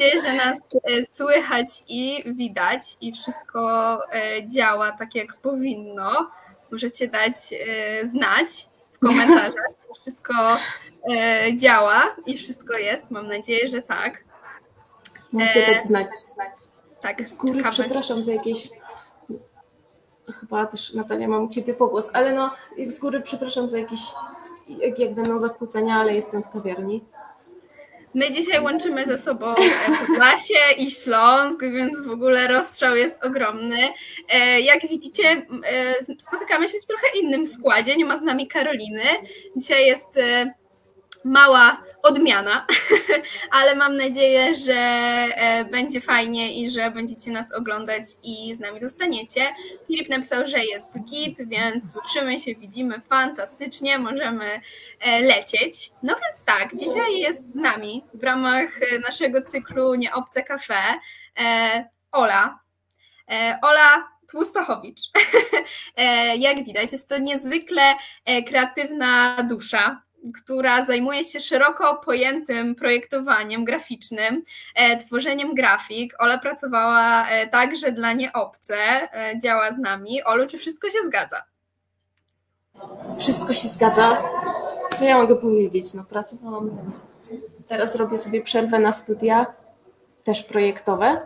nadzieję, że nas e, słychać i widać i wszystko e, działa tak jak powinno. Możecie dać e, znać w komentarzach. Wszystko działa i wszystko jest. Mam nadzieję, że tak. Możecie dać znać. Tak, z góry czekamy. przepraszam za jakieś chyba też Natalia mam u Ciebie pogłos, ale no z góry przepraszam za jakieś jak, jak będą zakłócenia, ale jestem w kawiarni. My dzisiaj łączymy ze sobą Podlasie i Śląsk, więc w ogóle rozstrzał jest ogromny. E, jak widzicie, e, spotykamy się w trochę innym składzie. Nie ma z nami Karoliny. Dzisiaj jest e, mała odmiana, ale mam nadzieję, że e, będzie fajnie i że będziecie nas oglądać i z nami zostaniecie. Filip napisał, że jest git, więc słyszymy się, widzimy fantastycznie, możemy e, lecieć. No więc tak, dzisiaj jest z nami w ramach e, naszego cyklu Nieobce Cafe Ola. Ola Tłustochowicz. Jak widać, jest to niezwykle kreatywna dusza, która zajmuje się szeroko pojętym projektowaniem graficznym, e, tworzeniem grafik. Ola pracowała e, także dla nieobce, e, działa z nami. Olu, czy wszystko się zgadza? Wszystko się zgadza. Co ja mogę powiedzieć? No, pracowałam. Teraz robię sobie przerwę na studia, też projektowe,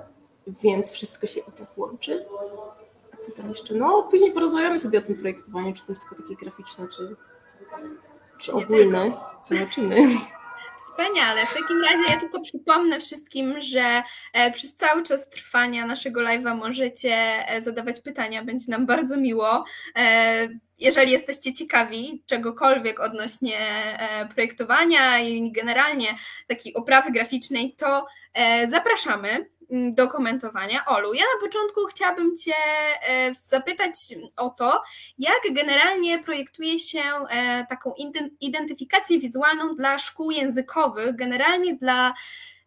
więc wszystko się i tak łączy. A co tam jeszcze? No, później porozmawiamy sobie o tym projektowaniu, czy to jest tylko takie graficzne, czy czy ogólne? Zobaczymy. Wspaniale. W takim razie ja tylko przypomnę wszystkim, że e, przez cały czas trwania naszego live'a możecie e, zadawać pytania. Będzie nam bardzo miło. E, jeżeli jesteście ciekawi czegokolwiek odnośnie projektowania i generalnie takiej oprawy graficznej, to zapraszamy. Mm, do komentowania. Olu, ja na początku chciałabym Cię e, zapytać o to, jak generalnie projektuje się e, taką identyfikację wizualną dla szkół językowych, generalnie dla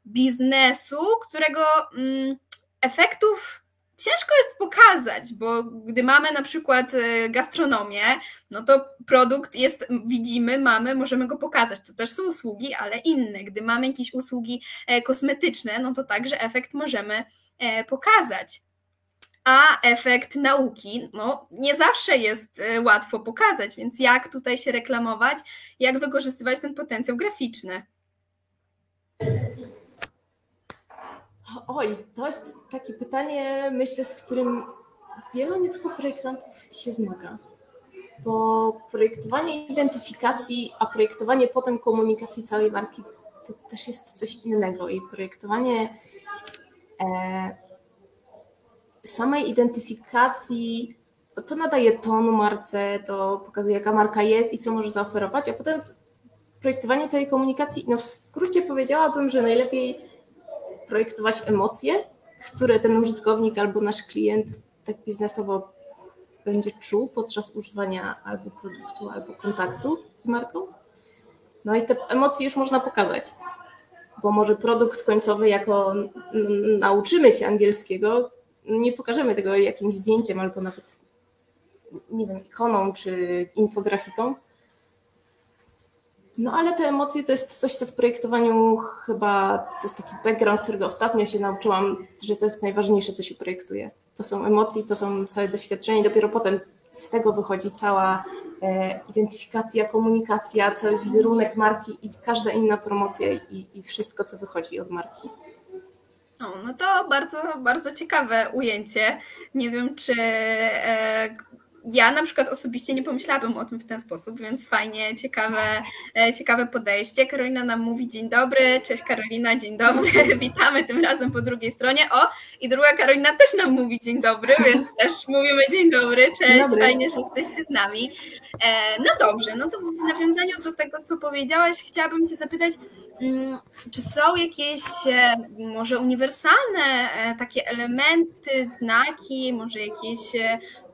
biznesu, którego mm, efektów ciężko jest pokazać, bo gdy mamy na przykład e, gastronomię, no to produkt jest, widzimy, mamy, możemy go pokazać. To też są usługi, ale inne. Gdy mamy jakieś usługi e, kosmetyczne, no to także efekt możemy e, pokazać. A efekt nauki, no nie zawsze jest łatwo pokazać, więc jak tutaj się reklamować, jak wykorzystywać ten potencjał graficzny? Oj, to jest takie pytanie, myślę, z którym wielu nie tylko projektantów się zmaga. Bo projektowanie identyfikacji, a projektowanie potem komunikacji całej marki to też jest coś innego. I projektowanie e, samej identyfikacji to nadaje tonu marce, to pokazuje, jaka marka jest i co może zaoferować, a potem projektowanie całej komunikacji, no w skrócie powiedziałabym, że najlepiej projektować emocje, które ten użytkownik albo nasz klient tak biznesowo będzie czuł podczas używania albo produktu, albo kontaktu z marką. No i te emocje już można pokazać, bo może produkt końcowy, jako nauczymy cię angielskiego, nie pokażemy tego jakimś zdjęciem albo nawet, nie wiem, ikoną czy infografiką, no ale te emocje to jest coś, co w projektowaniu chyba to jest taki background, którego ostatnio się nauczyłam, że to jest najważniejsze, co się projektuje. To są emocje, to są całe doświadczenie, dopiero potem z tego wychodzi cała e, identyfikacja, komunikacja, cały wizerunek marki i każda inna promocja i, i wszystko, co wychodzi od marki. No, no to bardzo, bardzo ciekawe ujęcie. Nie wiem, czy e, ja na przykład osobiście nie pomyślałabym o tym w ten sposób, więc fajnie, ciekawe, e, ciekawe podejście. Karolina nam mówi dzień dobry, cześć Karolina, dzień dobry, witamy tym razem po drugiej stronie. O, i druga Karolina też nam mówi dzień dobry, więc też mówimy dzień dobry, cześć, dobry. fajnie, że jesteście z nami. E, no dobrze, no to w nawiązaniu do tego, co powiedziałaś, chciałabym Cię zapytać, mm, czy są jakieś e, może uniwersalne takie elementy, znaki, może jakieś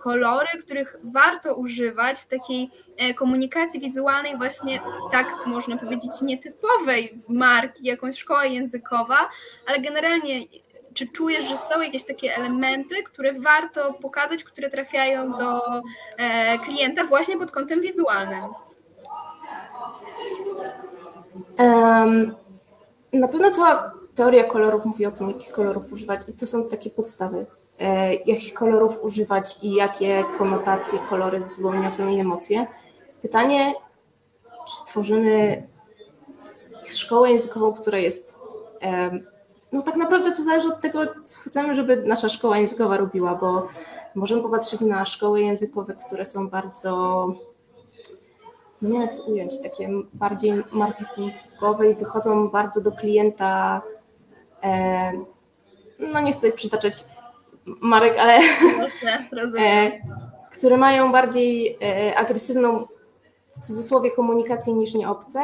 kolory, których warto używać w takiej e, komunikacji wizualnej, właśnie tak można powiedzieć, nietypowej marki, jakąś szkoła językowa, ale generalnie czy czujesz, że są jakieś takie elementy, które warto pokazać, które trafiają do e, klienta właśnie pod kątem wizualnym? Um, na pewno cała teoria kolorów mówi o tym, jakich kolorów używać i to są takie podstawy. E, jakich kolorów używać i jakie konotacje kolory ze sobą niosą i emocje. Pytanie, czy tworzymy szkołę językową, która jest. No tak naprawdę to zależy od tego, co chcemy, żeby nasza szkoła językowa robiła, bo możemy popatrzeć na szkoły językowe, które są bardzo, no nie wiem jak to ująć, takie bardziej marketingowe i wychodzą bardzo do klienta. No nie chcę przytaczać marek, ale e, które mają bardziej e, agresywną w cudzysłowie komunikację niż nieobce,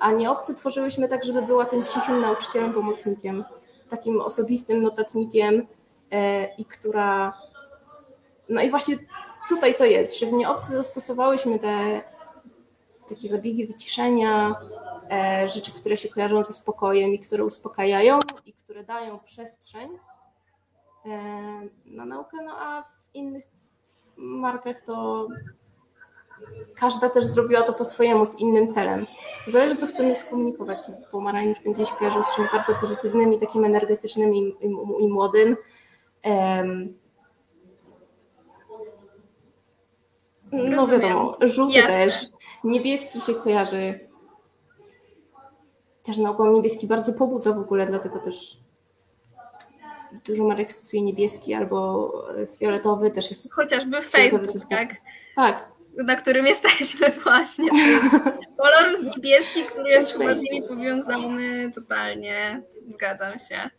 a nieobce tworzyłyśmy tak, żeby była tym cichym nauczycielem, pomocnikiem, takim osobistym notatnikiem e, i która no i właśnie tutaj to jest, że w nieobcy zastosowałyśmy te takie zabiegi wyciszenia, rzeczy, które się kojarzą ze spokojem i które uspokajają i które dają przestrzeń na naukę, no a w innych markach to każda też zrobiła to po swojemu, z innym celem. To zależy, co chcemy skomunikować. Pomarańcz będzie się kojarzył z czymś bardzo pozytywnym i takim energetycznym i, i, i młodym. Um, no wiadomo, żółty też. Niebieski się kojarzy też nauką niebieski bardzo pobudza w ogóle, dlatego też dużo marek stosuje niebieski albo fioletowy też jest. Chociażby Facebook, tak? Tak. Na którym jesteśmy właśnie. Kolor niebieski, który jest chyba z nimi powiązany totalnie. Zgadzam się.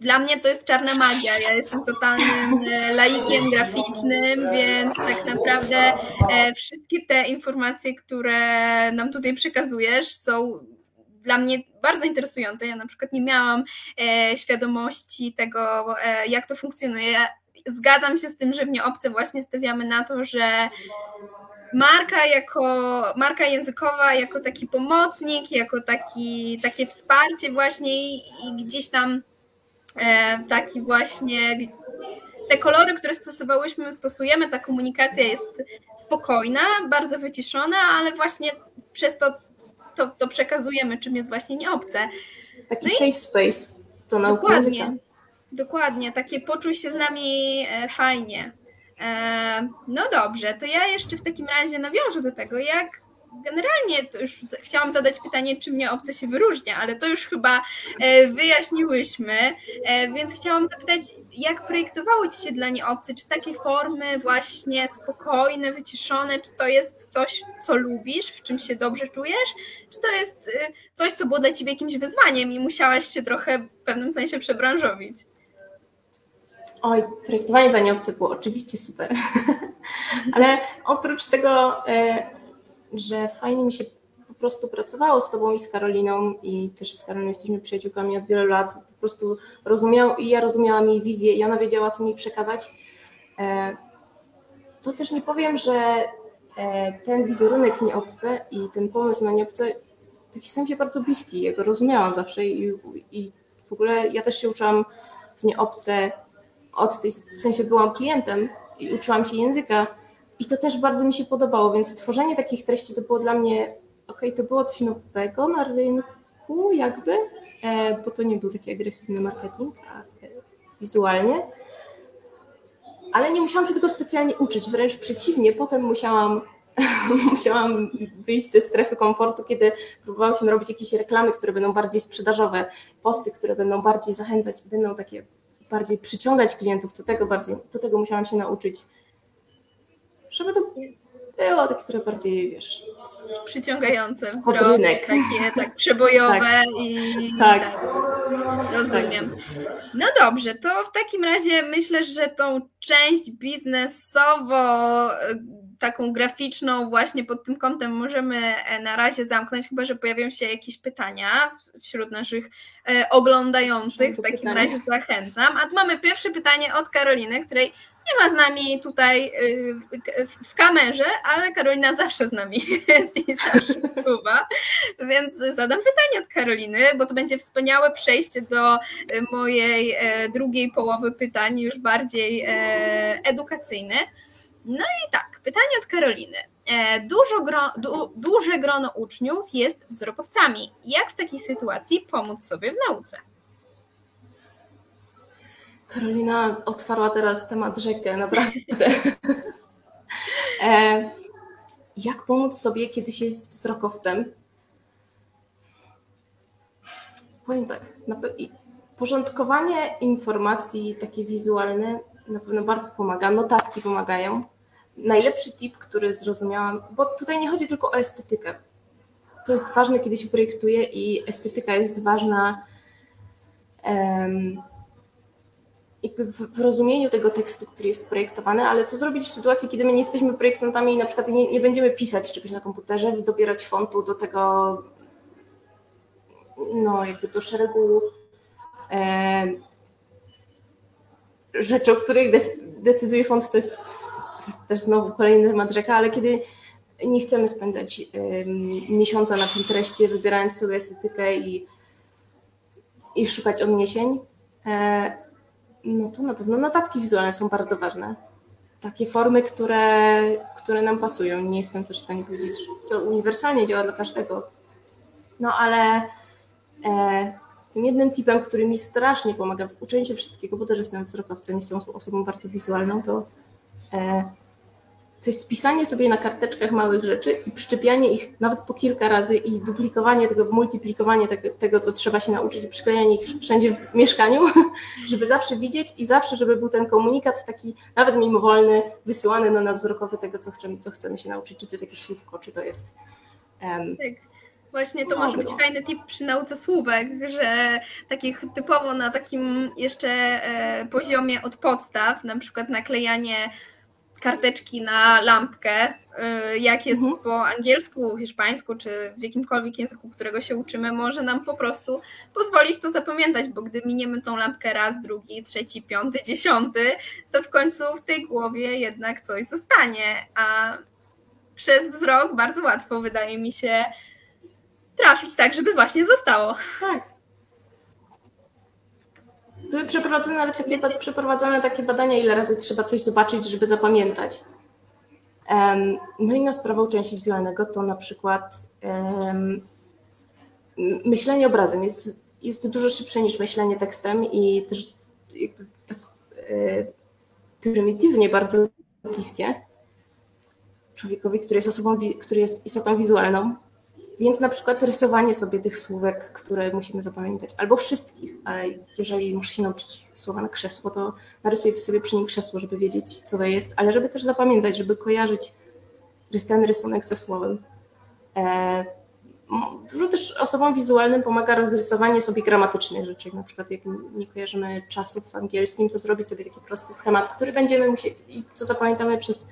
Dla mnie to jest czarna magia. Ja jestem totalnym e, laikiem graficznym, więc tak naprawdę e, wszystkie te informacje, które nam tutaj przekazujesz, są dla mnie bardzo interesujące. Ja na przykład nie miałam e, świadomości tego, e, jak to funkcjonuje. Zgadzam się z tym, że w nieobce właśnie stawiamy na to, że marka jako marka językowa, jako taki pomocnik, jako taki, takie wsparcie właśnie i, i gdzieś tam e, taki właśnie te kolory, które stosowałyśmy, stosujemy, ta komunikacja jest spokojna, bardzo wyciszona, ale właśnie przez to to, to przekazujemy, czym jest właśnie nieobce. Taki no safe space to nauka Dokładnie, języka. dokładnie, takie poczuj się z nami e, fajnie. E, no dobrze, to ja jeszcze w takim razie nawiążę do tego, jak generalnie to już chciałam zadać pytanie, czym mnie obce się wyróżnia, ale to już chyba e, wyjaśniłyśmy, e, więc chciałam zapytać, jak projektowały Ci się dla nieobcy? Czy takie formy właśnie spokojne, wyciszone, czy to jest coś, co lubisz, w czym się dobrze czujesz, czy to jest e, coś, co było dla Ciebie jakimś wyzwaniem i musiałaś się trochę w pewnym sensie przebranżowić? Oj, projektowanie dla nieobcy było oczywiście super, ale oprócz tego że fajnie mi się po prostu pracowało z Tobą i z Karoliną i też z Karoliną jesteśmy przyjaciółkami od wielu lat. Po prostu rozumiał i ja rozumiałam jej wizję i ona wiedziała, co mi przekazać. E, to też nie powiem, że e, ten wizerunek nieobce i ten pomysł na nieobce taki sam się bardzo bliski. Ja go rozumiałam zawsze i, i w ogóle ja też się uczyłam w nieobce od tej, w sensie byłam klientem i uczyłam się języka i to też bardzo mi się podobało, więc tworzenie takich treści to było dla mnie, ok, to było coś nowego na rynku jakby, e, bo to nie był taki agresywny marketing a, e, wizualnie, ale nie musiałam się tego specjalnie uczyć, wręcz przeciwnie, potem musiałam musiałam wyjść ze strefy komfortu, kiedy próbowałyśmy robić jakieś reklamy, które będą bardziej sprzedażowe, posty, które będą bardziej zachęcać, będą takie bardziej przyciągać klientów, do tego bardziej, do tego musiałam się nauczyć żeby to było takie trochę bardziej, wiesz... Przyciągające wzrok, rynek. takie tak przebojowe tak. i tak. tak. Rozumiem. No dobrze, to w takim razie myślę, że tą część biznesowo taką graficzną właśnie pod tym kątem możemy e, na razie zamknąć, chyba że pojawią się jakieś pytania wśród naszych e, oglądających. W takim razie zachęcam. A tu mamy pierwsze pytanie od Karoliny, której nie ma z nami tutaj y, w kamerze, ale Karolina zawsze z nami jest i zawsze wpływa. Więc zadam pytanie od Karoliny, bo to będzie wspaniałe przejście do mojej e, drugiej połowy pytań, już bardziej edukacyjnych. No i tak, pytanie od Karoliny. e, dużo gro, du, duże grono uczniów jest wzrokowcami. Jak w takiej sytuacji pomóc sobie w nauce? Karolina otwarła teraz temat rzekę, naprawdę. e, jak pomóc sobie, kiedy się jest wzrokowcem? Powiem tak, porządkowanie informacji takie wizualne na pewno bardzo pomaga, notatki pomagają. Najlepszy tip, który zrozumiałam, bo tutaj nie chodzi tylko o estetykę. To jest ważne, kiedy się projektuje i estetyka jest ważna um, w, w, rozumieniu tego tekstu, który jest projektowany, ale co zrobić w sytuacji, kiedy my nie jesteśmy projektantami i na przykład nie, nie będziemy pisać czegoś na komputerze, dobierać fontu do tego, no jakby do szeregu rzeczy, o których de, decyduje font, to jest też znowu kolejny temat rzeka, ale kiedy nie chcemy spędzać miesiąca na Pinterestie, wybierając sobie estetykę i, i szukać odniesień, e, no to na pewno notatki wizualne są bardzo ważne. Takie formy, które, które nam pasują. Nie jestem też w stanie powiedzieć, co uniwersalnie działa dla każdego. No ale e, tym jednym tipem, który mi strasznie pomaga w uczeniu się wszystkiego, bo też jestem wzrokowcem i jestem osobą bardzo wizualną, to e, to jest pisanie sobie na karteczkach małych rzeczy i przyczepianie ich nawet po kilka razy i duplikowanie tego, multiplikowanie tego, tego co trzeba się nauczyć i przyklejanie ich wszędzie w mieszkaniu, żeby zawsze widzieć i zawsze, żeby był ten komunikat taki nawet mimowolny, wysyłany na nas wzrokowy tego, co chcemy, co chcemy się nauczyć, czy to jest jakieś słówko, czy to jest... Um, tak. Właśnie to no, może być fajny tip przy nauce słówek, że takich typowo na takim jeszcze e, poziomie od podstaw, na przykład naklejanie karteczki na lampkę, y, jak jest mhm. po angielsku, hiszpańsku, czy w jakimkolwiek języku, którego się uczymy, może nam po prostu pozwolić to zapamiętać, bo gdy miniemy tą lampkę raz, drugi, trzeci, piąty, dziesiąty, to w końcu w tej głowie jednak coś zostanie, a przez wzrok bardzo łatwo wydaje mi się trafić tak, żeby właśnie zostało. Tak. Były przeprowadzone nawet przeprowadzane takie badania, ile razy trzeba coś zobaczyć, żeby zapamiętać. Um, no inna sprawa uczenia wizualnego to na przykład um, myślenie obrazem. Jest, jest dużo szybsze niż myślenie tekstem i też jakby tak e, prymitywnie bardzo bliskie człowiekowi, który jest osobą, który jest istotą wizualną. Więc na przykład rysowanie sobie tych słówek, które musimy zapamiętać, albo wszystkich. Jeżeli muszę się nauczyć słowa na krzesło, to narysuję sobie przy nim krzesło, żeby wiedzieć, co to jest, ale żeby też zapamiętać, żeby kojarzyć ten rysunek ze słowem. E, dużo też osobom wizualnym pomaga rozrysowanie sobie gramatycznych rzeczy. Na przykład, jak nie kojarzymy czasów w angielskim, to zrobić sobie taki prosty schemat, który będziemy musieli, co zapamiętamy przez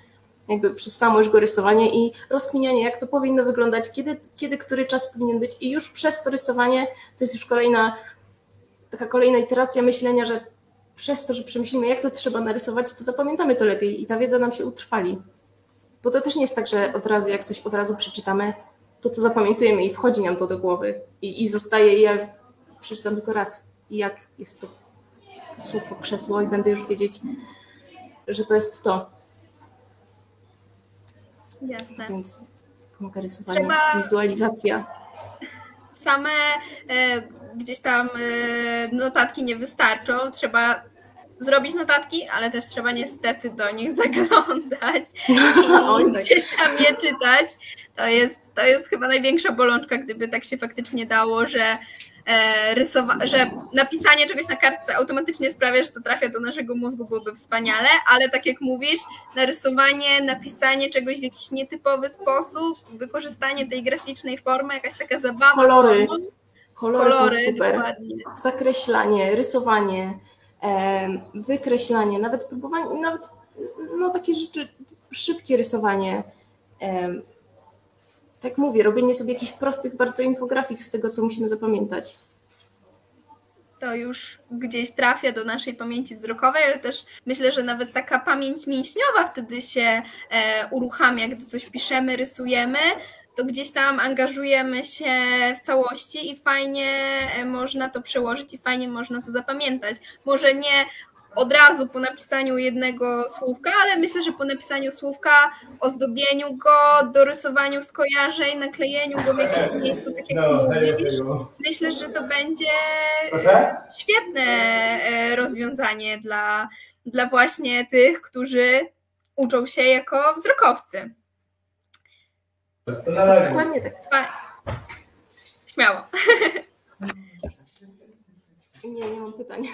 jakby przez samo już go rysowanie i rozkminianie, jak to powinno wyglądać, kiedy, kiedy który czas powinien być i już przez to rysowanie to jest już kolejna, taka kolejna iteracja myślenia, że przez to, że przemyślimy, jak to trzeba narysować, to zapamiętamy to lepiej i ta wiedza nam się utrwali. Bo to też nie jest tak, że od razu, jak coś od razu przeczytamy, to to zapamiętujemy i wchodzi nam to do głowy i, i zostaje, i ja przeczytam tylko raz i jak jest to słów o krzesło i będę już wiedzieć, że to jest to. Jasne. Więc pomaga rysowanie, Trzeba... wizualizacja. Same e, gdzieś tam e, notatki nie wystarczą. Trzeba zrobić notatki, ale też trzeba niestety do nich zaglądać i tak. gdzieś tam je czytać. To jest, to jest chyba największa bolączka, gdyby tak się faktycznie dało, że rysowa- że napisanie czegoś na kartce automatycznie sprawia, że to trafia do naszego mózgu, byłoby wspaniale, ale tak jak mówisz, narysowanie, napisanie czegoś w jakiś nietypowy sposób, wykorzystanie tej graficznej formy, jakaś taka zabawa. Kolory. Kolory, Kolory są super. Dokładnie. Zakreślanie, rysowanie, wykreślanie, nawet próbowanie, nawet no, takie rzeczy, szybkie rysowanie tak mówię, robienie sobie jakichś prostych bardzo infografik z tego, co musimy zapamiętać. To już gdzieś trafia do naszej pamięci wzrokowej, ale też myślę, że nawet taka pamięć mięśniowa wtedy się e, uruchamia, gdy coś piszemy, rysujemy, to gdzieś tam angażujemy się w całości i fajnie e, można to przełożyć i fajnie można to zapamiętać. Może nie od razu po napisaniu jednego słówka, ale myślę, że po napisaniu słówka, ozdobieniu go, dorysowaniu skojarzeń, naklejeniu go w jakimś miejscu, tak jak no, mówisz, myślę, że to będzie świetne e, rozwiązanie dla, dla właśnie tych, którzy uczą się jako wzrokowcy. Dokładnie tak. Śmiało. Nie, nie mam pytań.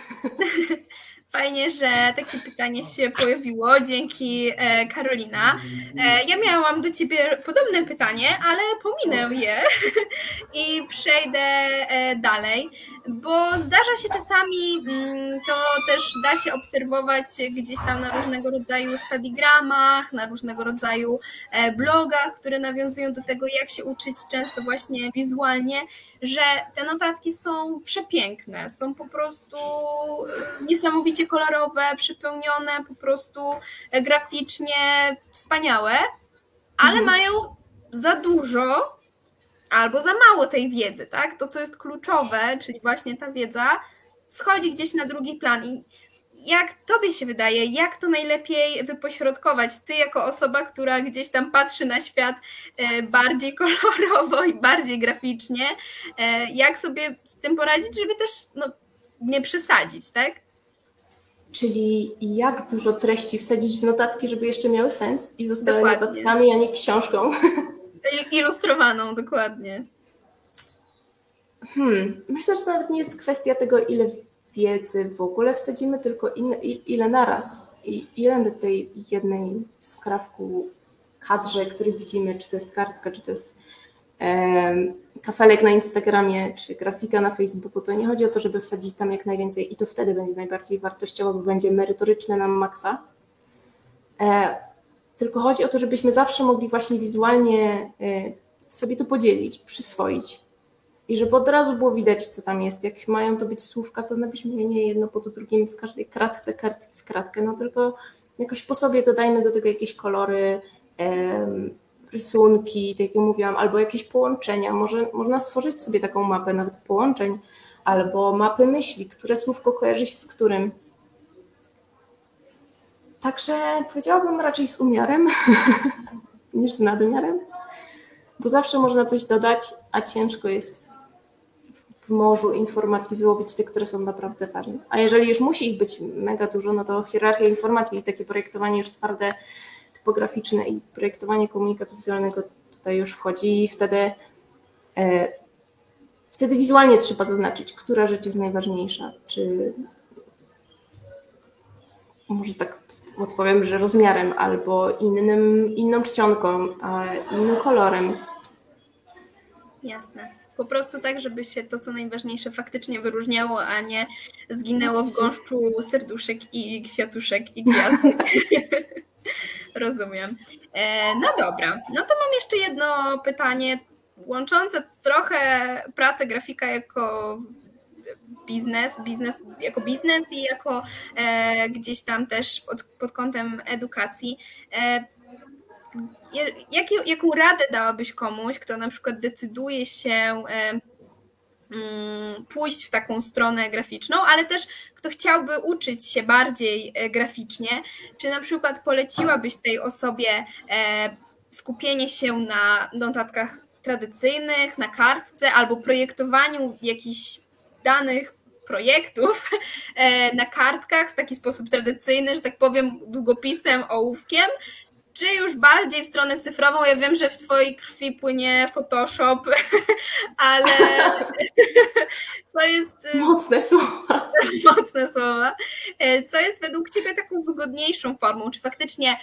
Fajnie, że takie pytanie się pojawiło. Dzięki e, Karolina. E, ja miałam do Ciebie podobne pytanie, ale pominę je i przejdę e, dalej, bo zdarza się czasami, mm, to też da się obserwować gdzieś tam na różnego rodzaju stadigramach, na różnego rodzaju blogach, które nawiązują do tego, jak się uczyć często właśnie wizualnie, że te notatki są przepiękne, są po prostu niesamowicie kolorowe, przepełnione, po prostu graficznie wspaniałe, ale mhm. mają za dużo albo za mało tej wiedzy, tak? To, co jest kluczowe, czyli właśnie ta wiedza, schodzi gdzieś na drugi plan. I jak tobie się wydaje, jak to najlepiej wypośrodkować? Ty, jako osoba, która gdzieś tam patrzy na świat e, bardziej kolorowo i bardziej graficznie, e, jak sobie z tym poradzić, żeby też no, nie przesadzić, tak? Czyli jak dużo treści wsadzić w notatki, żeby jeszcze miały sens i zostały dokładnie. notatkami, a nie książką. Ilustrowaną, dokładnie. Hmm, myślę, że to nawet nie jest kwestia tego, ile wiedzy w ogóle wsadzimy, tylko in, ile naraz. I ile tej jednej skrawku kadrze, który widzimy, czy to jest kartka, czy to jest kafelek na Instagramie czy grafika na Facebooku, to nie chodzi o to, żeby wsadzić tam jak najwięcej i to wtedy będzie najbardziej wartościowo, bo będzie merytoryczne na maksa. E, tylko chodzi o to, żebyśmy zawsze mogli właśnie wizualnie e, sobie to podzielić, przyswoić. I żeby od razu było widać, co tam jest. Jak mają to być słówka, to napiszmy je nie jedno po drugim w każdej kratce, kartki w kratkę, no tylko jakoś po sobie dodajmy do tego jakieś kolory, rysunki, tak jak mówiłam, albo jakieś połączenia. Może można stworzyć sobie taką mapę nawet połączeń, albo mapy myśli, które słówko kojarzy się z którym. Także powiedziałabym raczej z umiarem niż z nadmiarem, bo zawsze można coś dodać, a ciężko jest w morzu informacji wyłowić te, które są naprawdę ważne. A jeżeli już musi ich być mega dużo, no to hierarchia informacji i takie projektowanie już twarde typograficzne i projektowanie komunikatu wizualnego tutaj już wchodzi i wtedy, e, wtedy wizualnie trzeba zaznaczyć, która rzecz jest najważniejsza, czy może tak odpowiem, że rozmiarem albo innym, inną czcionką, innym kolorem. Jasne. Po prostu tak, żeby się to, co najważniejsze, faktycznie wyróżniało, a nie zginęło w gąszczu serduszek i kwiatuszek i gwiazdek. Rozumiem. E, no dobra, no to mam jeszcze jedno pytanie łączące trochę pracę grafika jako biznes, biznes jako biznes i jako e, gdzieś tam też pod, pod kątem edukacji. E, jak, jaką radę dałabyś komuś, kto na przykład decyduje się e, Mm, pójść w taką stronę graficzną, ale też kto chciałby uczyć się bardziej e, graficznie, czy na przykład poleciłabyś tej osobie e, skupienie się na notatkach tradycyjnych, na kartce albo projektowaniu jakichś danych projektów e, na kartkach w taki sposób tradycyjny, że tak powiem, długopisem, ołówkiem, czy już bardziej w stronę cyfrową? Ja wiem, że w Twojej krwi płynie Photoshop, ale co jest. Y, Mocne słowa. Mocne słowa. E, co jest według Ciebie taką wygodniejszą formą? Czy faktycznie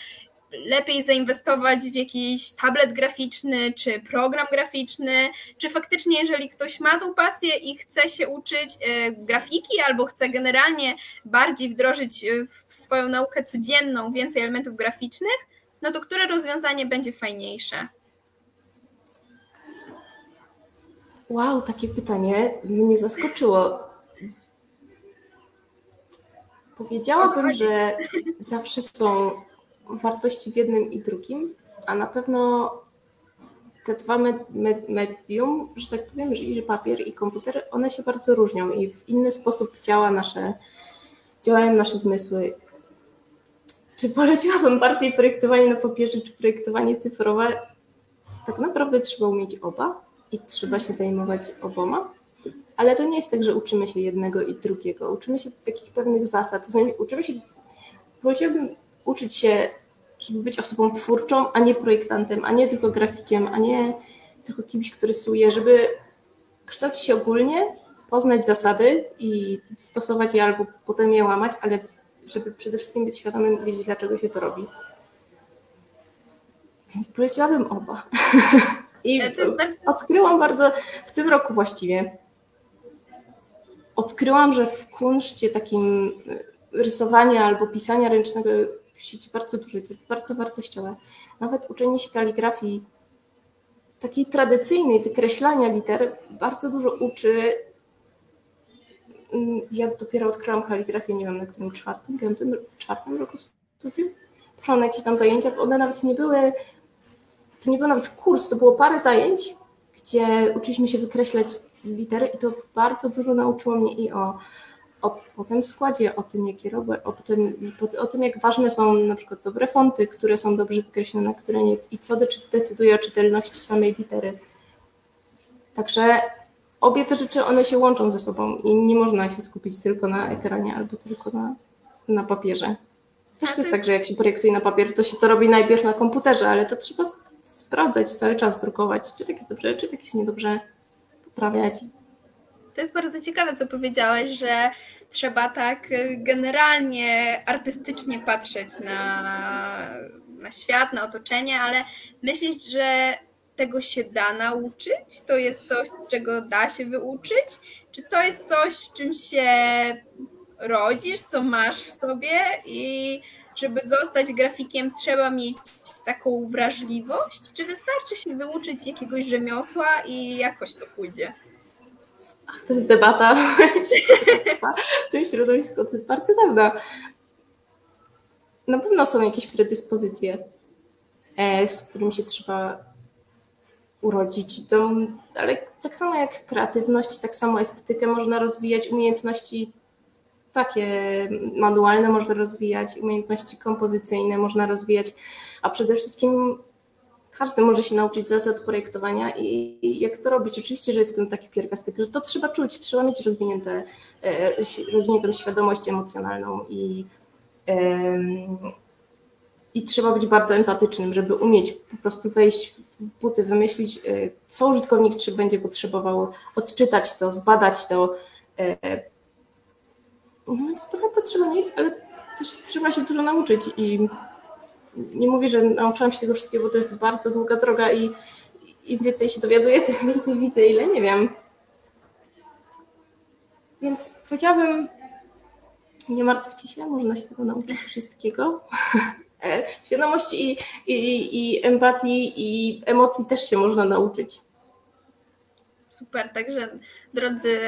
lepiej zainwestować w jakiś tablet graficzny, czy program graficzny, czy faktycznie, jeżeli ktoś ma tą pasję i chce się uczyć e, grafiki, albo chce generalnie bardziej wdrożyć e, w swoją naukę codzienną więcej elementów graficznych, no to które rozwiązanie będzie fajniejsze? Wow, takie pytanie mnie zaskoczyło. Powiedziałabym, że zawsze są wartości w jednym i drugim, a na pewno te dwa medium, że tak powiem, że papier i komputer, one się bardzo różnią i w inny sposób działa nasze działają nasze zmysły. Czy poleciłabym bardziej projektowanie na papierze, czy projektowanie cyfrowe? Tak naprawdę trzeba umieć oba i trzeba się zajmować oboma. Ale to nie jest tak, że uczymy się jednego i drugiego. Uczymy się takich pewnych zasad. Znaczy, uczymy się, powiedziałabym, uczyć się, żeby być osobą twórczą, a nie projektantem, a nie tylko grafikiem, a nie tylko kimś, który rysuje, żeby kształcić się ogólnie, poznać zasady i stosować je albo potem je łamać, ale żeby przede wszystkim być świadomym i wiedzieć, dlaczego się to robi. Więc poleciłabym oba. I odkryłam bardzo, w tym roku właściwie, odkryłam, że w kunszcie takim rysowania albo pisania ręcznego sieci bardzo dużo, to jest bardzo wartościowe. Nawet uczenie się kaligrafii takiej tradycyjnej, wykreślania liter, bardzo dużo uczy. Ja dopiero odkryłam kaligrafię, nie wiem na którym czwartym, piątym, czwartym roku studiów. Poszłam na jakieś tam zajęcia, one nawet nie były, to nie był nawet kurs, to było parę zajęć, gdzie uczyliśmy się wykreślać litery i to bardzo dużo nauczyło mnie i o o, o tym składzie, o tym, jakie robię, o tym, o tym, jak ważne są na przykład dobre fonty, które są dobrze wykreślone, które nie, i co decyduje o czytelności samej litery. Także obie te rzeczy, one się łączą ze sobą i nie można się skupić tylko na ekranie albo tylko na, na papierze. Też to jest tak, że jak się projektuje na papier, to się to robi najpierw na komputerze, ale to trzeba sprawdzać cały czas, drukować, czy tak jest dobrze, czy tak jest niedobrze, poprawiać. To jest bardzo ciekawe, co powiedziałeś, że trzeba tak generalnie artystycznie patrzeć na, na świat, na otoczenie, ale myślisz, że tego się da nauczyć? To jest coś, czego da się wyuczyć? Czy to jest coś, czym się rodzisz, co masz w sobie i żeby zostać grafikiem, trzeba mieć taką wrażliwość? Czy wystarczy się wyuczyć jakiegoś rzemiosła i jakoś to pójdzie? To jest debata w tym środowisku od bardzo dawna. Na pewno są jakieś predyspozycje, e, z którymi się trzeba urodzić. To, ale tak samo jak kreatywność, tak samo estetykę można rozwijać, umiejętności takie manualne można rozwijać, umiejętności kompozycyjne można rozwijać, a przede wszystkim każdy może się nauczyć zasad projektowania i jak to robić. Oczywiście, że jest tym taki pierwiastek, że to trzeba czuć, trzeba mieć rozwinięte, e, rozwiniętą świadomość emocjonalną i, i trzeba być bardzo empatycznym, żeby umieć po prostu wejść w buty, wymyślić, e, co użytkownik czy będzie potrzebował, odczytać to, zbadać to. E, no więc trochę to trzeba mieć, ale też trzeba się dużo nauczyć i nie mówię, że nauczyłam się tego wszystkiego, bo to jest bardzo długa droga i im więcej się dowiaduję, tym więcej widzę, ile nie wiem. Więc powiedziałabym, nie martwcie się, można się tego nauczyć wszystkiego. E, świadomości i, i, i empatii i emocji też się można nauczyć. Super, także drodzy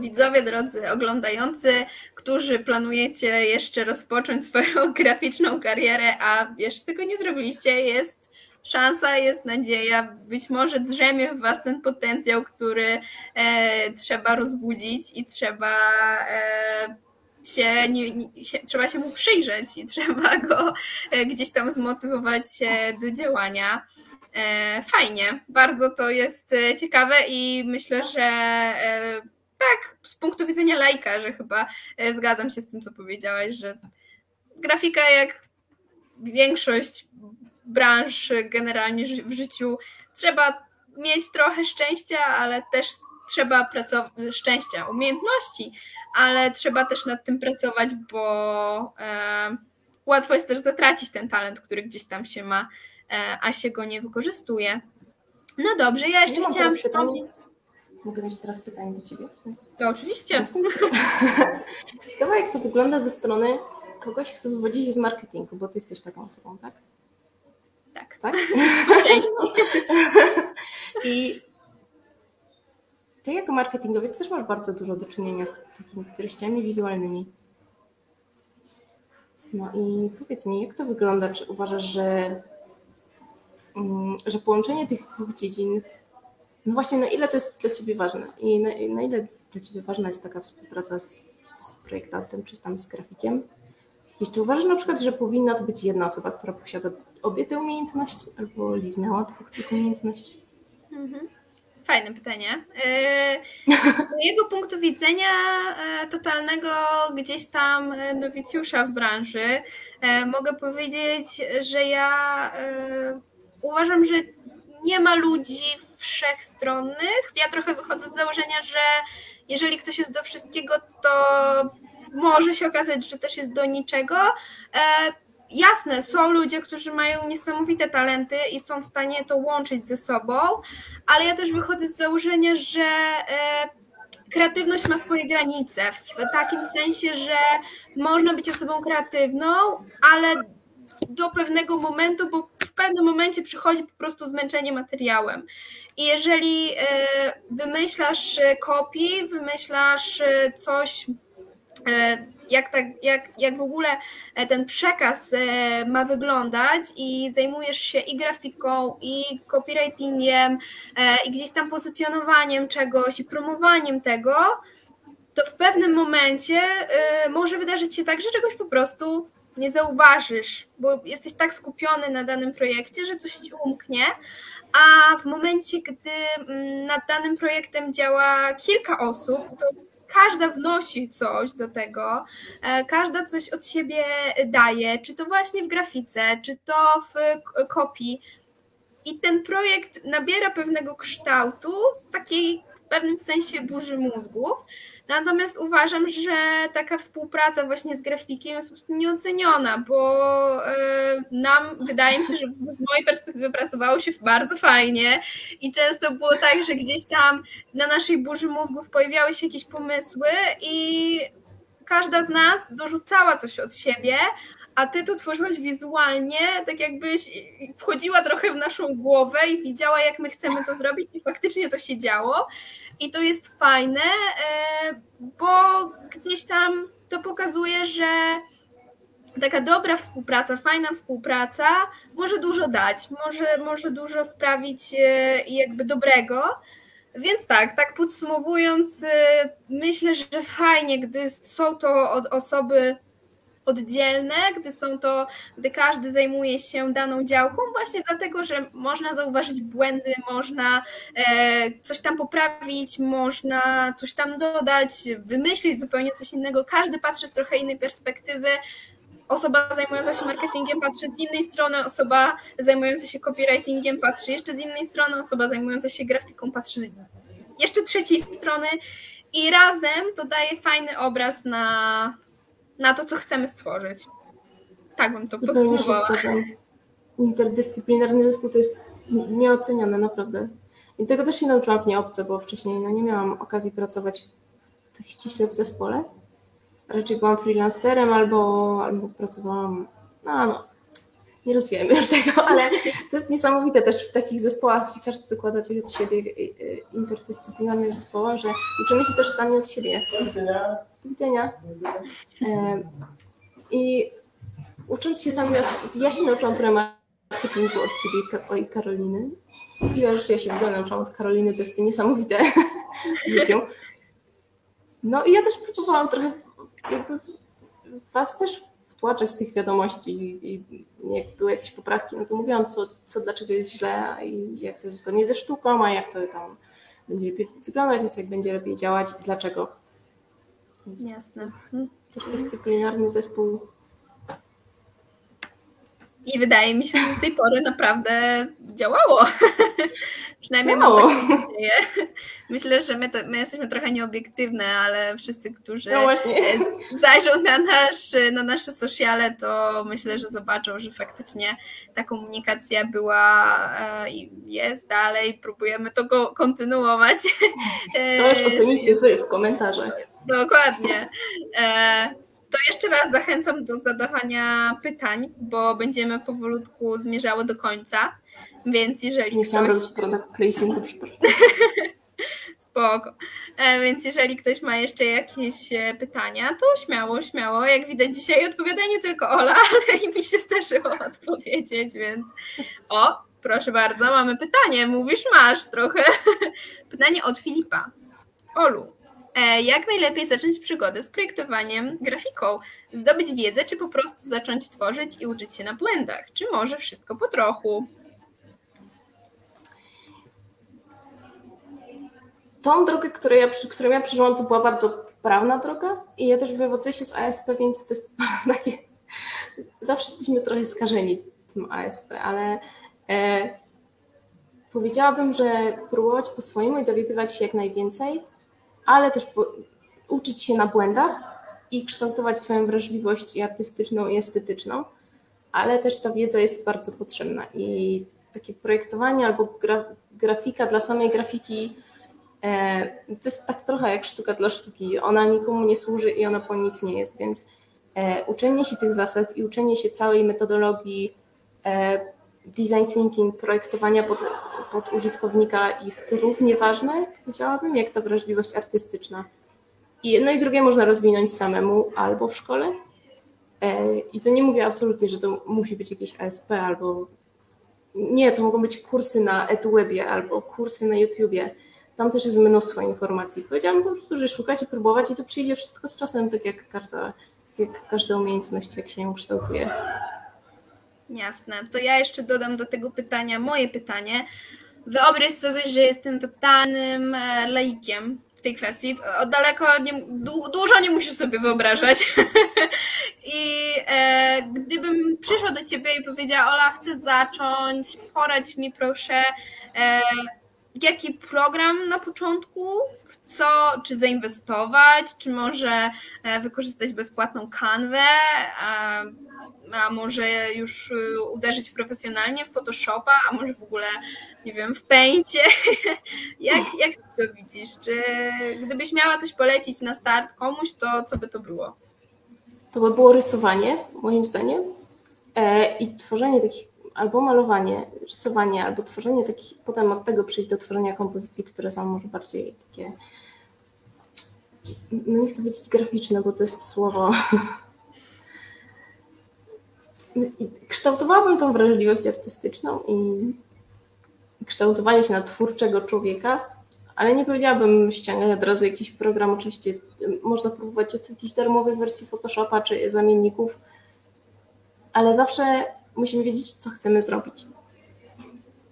widzowie, drodzy oglądający, którzy planujecie jeszcze rozpocząć swoją graficzną karierę, a jeszcze tego nie zrobiliście, jest szansa, jest nadzieja, być może drzemie w Was ten potencjał, który e, trzeba rozbudzić i trzeba e, się, nie, nie, się, trzeba się mu przyjrzeć i trzeba go e, gdzieś tam zmotywować do działania. E, fajnie, bardzo to jest e, ciekawe i myślę, że tak, z punktu widzenia lajka, że chyba zgadzam się z tym, co powiedziałaś, że grafika jak większość branż generalnie w życiu trzeba mieć trochę szczęścia, ale też trzeba pracować, szczęścia, umiejętności, ale trzeba też nad tym pracować, bo e, łatwo jest też zatracić ten talent, który gdzieś tam się ma E, a się go nie wykorzystuje. No dobrze, ja jeszcze ja chciałam pytanie. Mogę mieć teraz pytanie do Ciebie? To oczywiście. Ciekawe, jak to wygląda ze strony kogoś, kto wywodzi się z marketingu, bo Ty jesteś taką osobą, tak? Tak. Tak? I Ty jako marketingowiec też masz bardzo dużo do czynienia z takimi treściami wizualnymi. No i powiedz mi, jak to wygląda? Czy uważasz, że Mm, że połączenie tych dwóch dziedzin, no właśnie na ile to jest dla Ciebie ważne i na, na ile dla Ciebie ważna jest taka współpraca z z projektantem czy tam z grafikiem. I czy uważasz na przykład, że powinna to być jedna osoba, która posiada obie te umiejętności albo liznęła dwóch tych umiejętności? Mhm. Fajne pytanie. Yy, z mojego punktu widzenia yy, totalnego gdzieś tam yy, nowicjusza w branży mogę powiedzieć, że ja uważam, że nie ma ludzi wszechstronnych. Ja trochę wychodzę z założenia, że jeżeli ktoś jest do wszystkiego, to może się okazać, że też jest do niczego. Jasne, są ludzie, którzy mają niesamowite talenty i są w stanie to łączyć ze sobą, ale ja też wychodzę z założenia, że e, kreatywność ma swoje granice. W takim sensie, że można być osobą kreatywną, ale do pewnego momentu, bo w pewnym momencie przychodzi po prostu zmęczenie materiałem. I jeżeli e, wymyślasz kopii, wymyślasz coś jak, tak, jak, jak w ogóle e, ten przekaz e, ma wyglądać i zajmujesz się i grafiką, i copywritingiem, e, i gdzieś tam pozycjonowaniem czegoś, i promowaniem tego, to w pewnym momencie może wydarzyć się tak, że czegoś po prostu nie zauważysz, bo jesteś tak skupiony na danym projekcie, że coś ci umknie, a w momencie, gdy mm, nad danym projektem działa kilka osób, to każda wnosi coś do tego, e, każda coś od siebie daje, czy to właśnie w grafice, czy to w kopii. I ten projekt nabiera pewnego kształtu z takiej w pewnym sensie burzy mózgów. Natomiast uważam, że taka współpraca właśnie z grafikiem jest nieoceniona, bo e, nam, wydaje mi się, że z mojej perspektywy pracowało się bardzo fajnie i często było tak, że gdzieś tam na naszej burzy mózgów pojawiały się jakieś pomysły i każda z nas dorzucała coś od siebie, a ty to tworzyłaś wizualnie, tak jakbyś wchodziła trochę w naszą głowę i widziała, jak my chcemy to zrobić, i faktycznie to się działo. I to jest fajne, e, bo gdzieś tam to pokazuje, że taka dobra współpraca, fajna współpraca może dużo dać, może, może dużo sprawić e, jakby dobrego. Więc tak, tak podsumowując, e, myślę, że fajnie, gdy są to osoby oddzielne, gdy są to, gdy każdy zajmuje się daną działką, właśnie dlatego, że można zauważyć błędy, można e, coś tam poprawić, można coś tam dodać, wymyślić zupełnie coś innego. Każdy patrzy z trochę innej perspektywy. Osoba zajmująca się marketingiem patrzy z innej strony, osoba zajmująca się copywritingiem patrzy jeszcze z innej strony, osoba zajmująca się grafiką patrzy z jeszcze trzeciej strony i razem to daje fajny obraz na, na to, co chcemy stworzyć. Tak bym to podsumowała. Interdyscyplinarny zespół to jest nieoceniane, naprawdę. I tego też się nauczyłam w nieobce, bo wcześniej no, nie miałam okazji pracować tak ściśle w zespole. Raczej byłam freelancerem albo, albo pracowałam, no, no, nie rozwijamy już tego, ale to jest niesamowite też w takich zespołach, gdzie każdy dokłada coś od siebie, y, y, interdyscyplinarnych zespołach, że uczymy się też sami od siebie. Do widzenia. Do widzenia. E, I ucząc się sami od ja się nauczyłam trochę marketingu od ciebie i Karoliny. Ile rzeczy ja się w ogóle nauczyłam od Karoliny, to jest niesamowite w życiu. No i ja też próbowałam trochę jakby was też wtłaczać tych wiadomości i, i jak były jakieś poprawki, no to mówiłam, co, co dlaczego jest źle i jak to jest zgodnie ze sztuką, a jak to tam będzie lepiej wyglądać, więc jak będzie lepiej działać i dlaczego. Jasne. Dyscyplinarny zespół i wydaje mi się, że do tej pory naprawdę działało. Przynajmniej nadzieję. Myślę, że my, to, my jesteśmy trochę nieobiektywne, ale wszyscy, którzy no zajrzą na, nasz, na nasze sociale, to myślę, że zobaczą, że faktycznie ta komunikacja była e, i jest dalej. Próbujemy to go kontynuować. To już ocenicie wy w komentarzach. Dokładnie. To jeszcze raz zachęcam do zadawania pytań, bo będziemy powolutku zmierzały do końca. Więc jeżeli. Nie chciałam robić product placingu, przepraszam. Spoko. E, więc jeżeli ktoś ma jeszcze jakieś e, pytania, to śmiało, śmiało. Jak widać dzisiaj odpowiada nie tylko Ola, ale i mi się zdarzyło odpowiedzieć, więc o, proszę bardzo, mamy pytanie. Mówisz, masz trochę. Pytanie od Filipa. Olu, jak najlepiej zacząć przygodę z projektowaniem grafiką? Zdobyć wiedzę, czy po prostu zacząć tworzyć i uczyć się na błędach? Czy może wszystko po trochu? Tą drogę, którą ja, którą ja przeżyłam, to była bardzo poprawna droga i ja też wywodzę się z ASP, więc to jest takie... Zawsze jesteśmy trochę skażeni tym ASP, ale e, powiedziałabym, że próbować po swojemu i dowiadywać się jak najwięcej, ale też po, uczyć się na błędach i kształtować swoją wrażliwość i artystyczną i estetyczną, ale też ta wiedza jest bardzo potrzebna i takie projektowanie albo gra, grafika dla samej grafiki e, to jest tak trochę jak sztuka dla sztuki. Ona nikomu nie służy i ona po nic nie jest, więc e, uczenie się tych zasad i uczenie się całej metodologii e, design thinking, projektowania pod, pod użytkownika jest równie ważne, powiedziałabym, jak ta wrażliwość artystyczna. I jedno i drugie można rozwinąć samemu albo w szkole. E, I to nie mówię absolutnie, że to musi być jakieś ASP albo nie, to mogą być kursy na EduWebie albo kursy na YouTubie. Tam też jest mnóstwo informacji. Powiedziałabym po prostu, że szukać i próbować i to przyjdzie wszystko z czasem, tak jak każda, tak jak każda umiejętność, jak się ją kształtuje. Jasne. To ja jeszcze dodam do tego pytania moje pytanie. Wyobraź sobie, że jestem totalnym e, laikiem w tej kwestii. O daleko, nie, dużo nie musisz sobie wyobrażać. I e, gdybym przyszła do ciebie i powiedziała, Ola, chcę zacząć, poradź mi proszę, e, jaki program na początku, w co, czy zainwestować, czy może e, wykorzystać bezpłatną kanwę, a może już y, uderzyć profesjonalnie w Photoshopa, a może w ogóle, nie wiem, w Paintie. jak, jak to widzisz? Czy gdybyś miała coś polecić na start komuś, to co by to było? To by było rysowanie, moim zdaniem, e, i tworzenie takich, albo malowanie, rysowanie, albo tworzenie takich, potem od tego przejść do tworzenia kompozycji, które są może bardziej takie, no nie chcę powiedzieć graficzne, bo to jest słowo kształtowałabym tą wrażliwość artystyczną i kształtowanie się na twórczego człowieka, ale nie powiedziałabym ściągać od razu jakiś program. Oczywiście można próbować od jakichś darmowych wersji Photoshopa czy zamienników, ale zawsze musimy wiedzieć, co chcemy zrobić.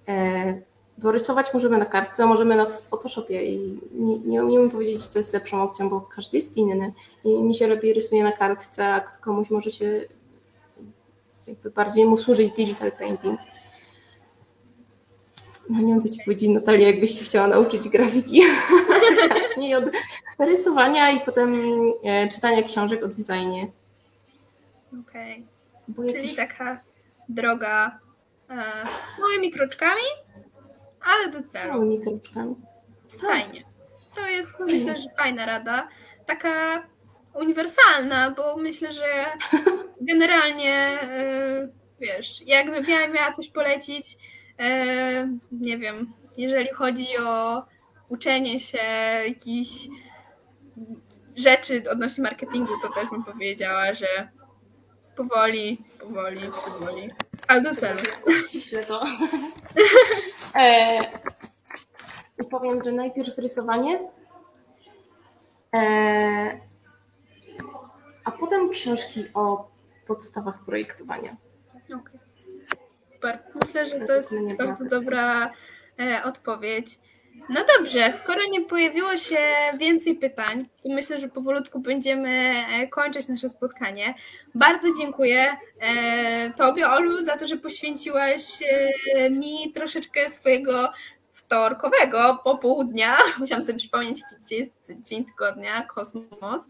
E, bo rysować możemy na kartce, możemy na Photoshopie i nie, nie powiedzieć, co jest lepszą opcją, bo każdy jest inny. I mi się lepiej rysuje na kartce, a komuś może się jakby bardziej mu służyć digital painting. No nie wiem, co ci powiedzieć, Natalia, jakbyś się chciała nauczyć grafiki. Zacznij od rysowania i potem e, czytania książek o designie. Okej. Okay. Czyli jakiś... taka droga e, małymi kroczkami, ale do celu. Małymi kroczkami. Tak. Fajnie. To jest, myślę, że fajna rada. Taka uniwersalna, bo myślę, że generalnie e, wiesz, jakby miała, miała coś polecić, e, nie wiem, jeżeli chodzi o uczenie się jakichś rzeczy odnośnie marketingu, to też bym powiedziała, że powoli, powoli, powoli, ale do celu. Ściśle to. e, powiem, że najpierw rysowanie, e, a potem książki o podstawach projektowania. Okay. Super. Myślę, że to jest bardzo dobra e, odpowiedź. No dobrze, skoro nie pojawiło się więcej pytań, to myślę, że powolutku będziemy e, kończyć nasze spotkanie. Bardzo dziękuję e, Tobie, Olu, za to, że poświęciłaś mi troszeczkę swojego wtorkowego popołudnia. Musiałam sobie przypomnieć, jaki dzisiaj jest dzień tygodnia, kosmos.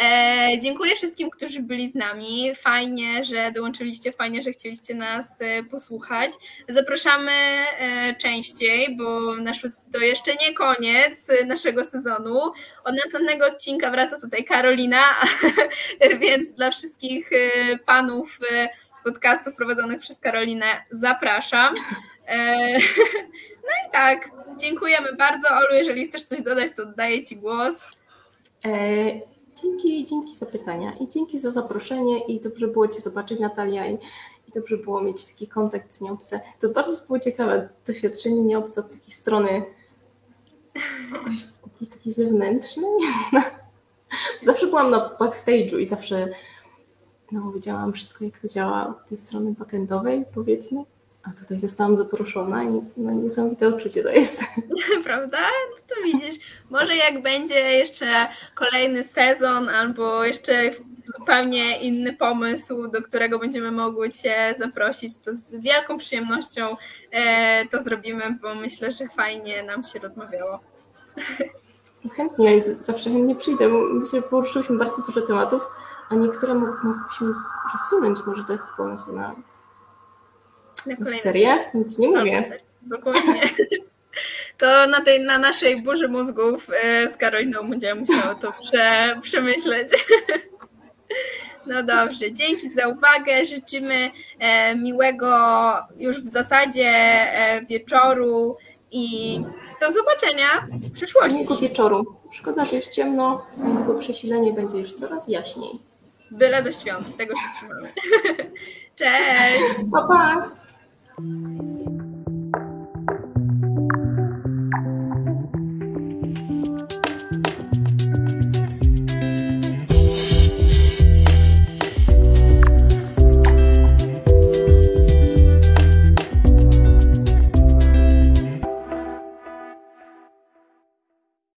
E, dziękuję wszystkim, którzy byli z nami. Fajnie, że dołączyliście, fajnie, że chcieliście nas e, posłuchać. Zapraszamy e, częściej, bo nasz, to jeszcze nie koniec naszego sezonu. Od następnego odcinka wraca tutaj Karolina, więc dla wszystkich fanów e, podcastów prowadzonych przez Karolinę zapraszam. No i tak, dziękujemy bardzo. Olu, jeżeli chcesz coś dodać, to oddaję Ci głos. E, dzięki, dzięki za pytania i dzięki za zaproszenie i dobrze było Cię zobaczyć Natalia i, i dobrze było mieć taki kontakt z Nieobce. To bardzo było ciekawe doświadczenie Nieobca od takiej strony kogoś od taki, taki zewnętrzny. zawsze byłam na backstage'u i zawsze no, widziałam wszystko, jak to działa od tej strony backendowej, powiedzmy. A tutaj zostałam zaproszona i no, niesamowite odczucie to jest. Prawda? No to widzisz, może jak będzie jeszcze kolejny sezon albo jeszcze zupełnie inny pomysł, do którego będziemy mogły Cię zaprosić, to z wielką przyjemnością e, to zrobimy, bo myślę, że fajnie nam się rozmawiało. Chętnie, więc zawsze chętnie przyjdę, bo myślę, że poruszyłyśmy bardzo dużo tematów, a niektóre moglibyśmy rozwinąć. Może to jest pomysł na, na serię? Nic nie mówię. Dokładnie. To na, tej, na naszej burzy mózgów e, z Karoliną będziemy musiały to prze, przemyśleć. No dobrze, dzięki za uwagę. Życzymy e, miłego już w zasadzie e, wieczoru i do zobaczenia w przyszłości. Miłego wieczoru. Szkoda, że jest ciemno, za niedługo przesilenie będzie już coraz jaśniej. Byle do świąt, tego się trzymamy. Cześć! Pa, pa!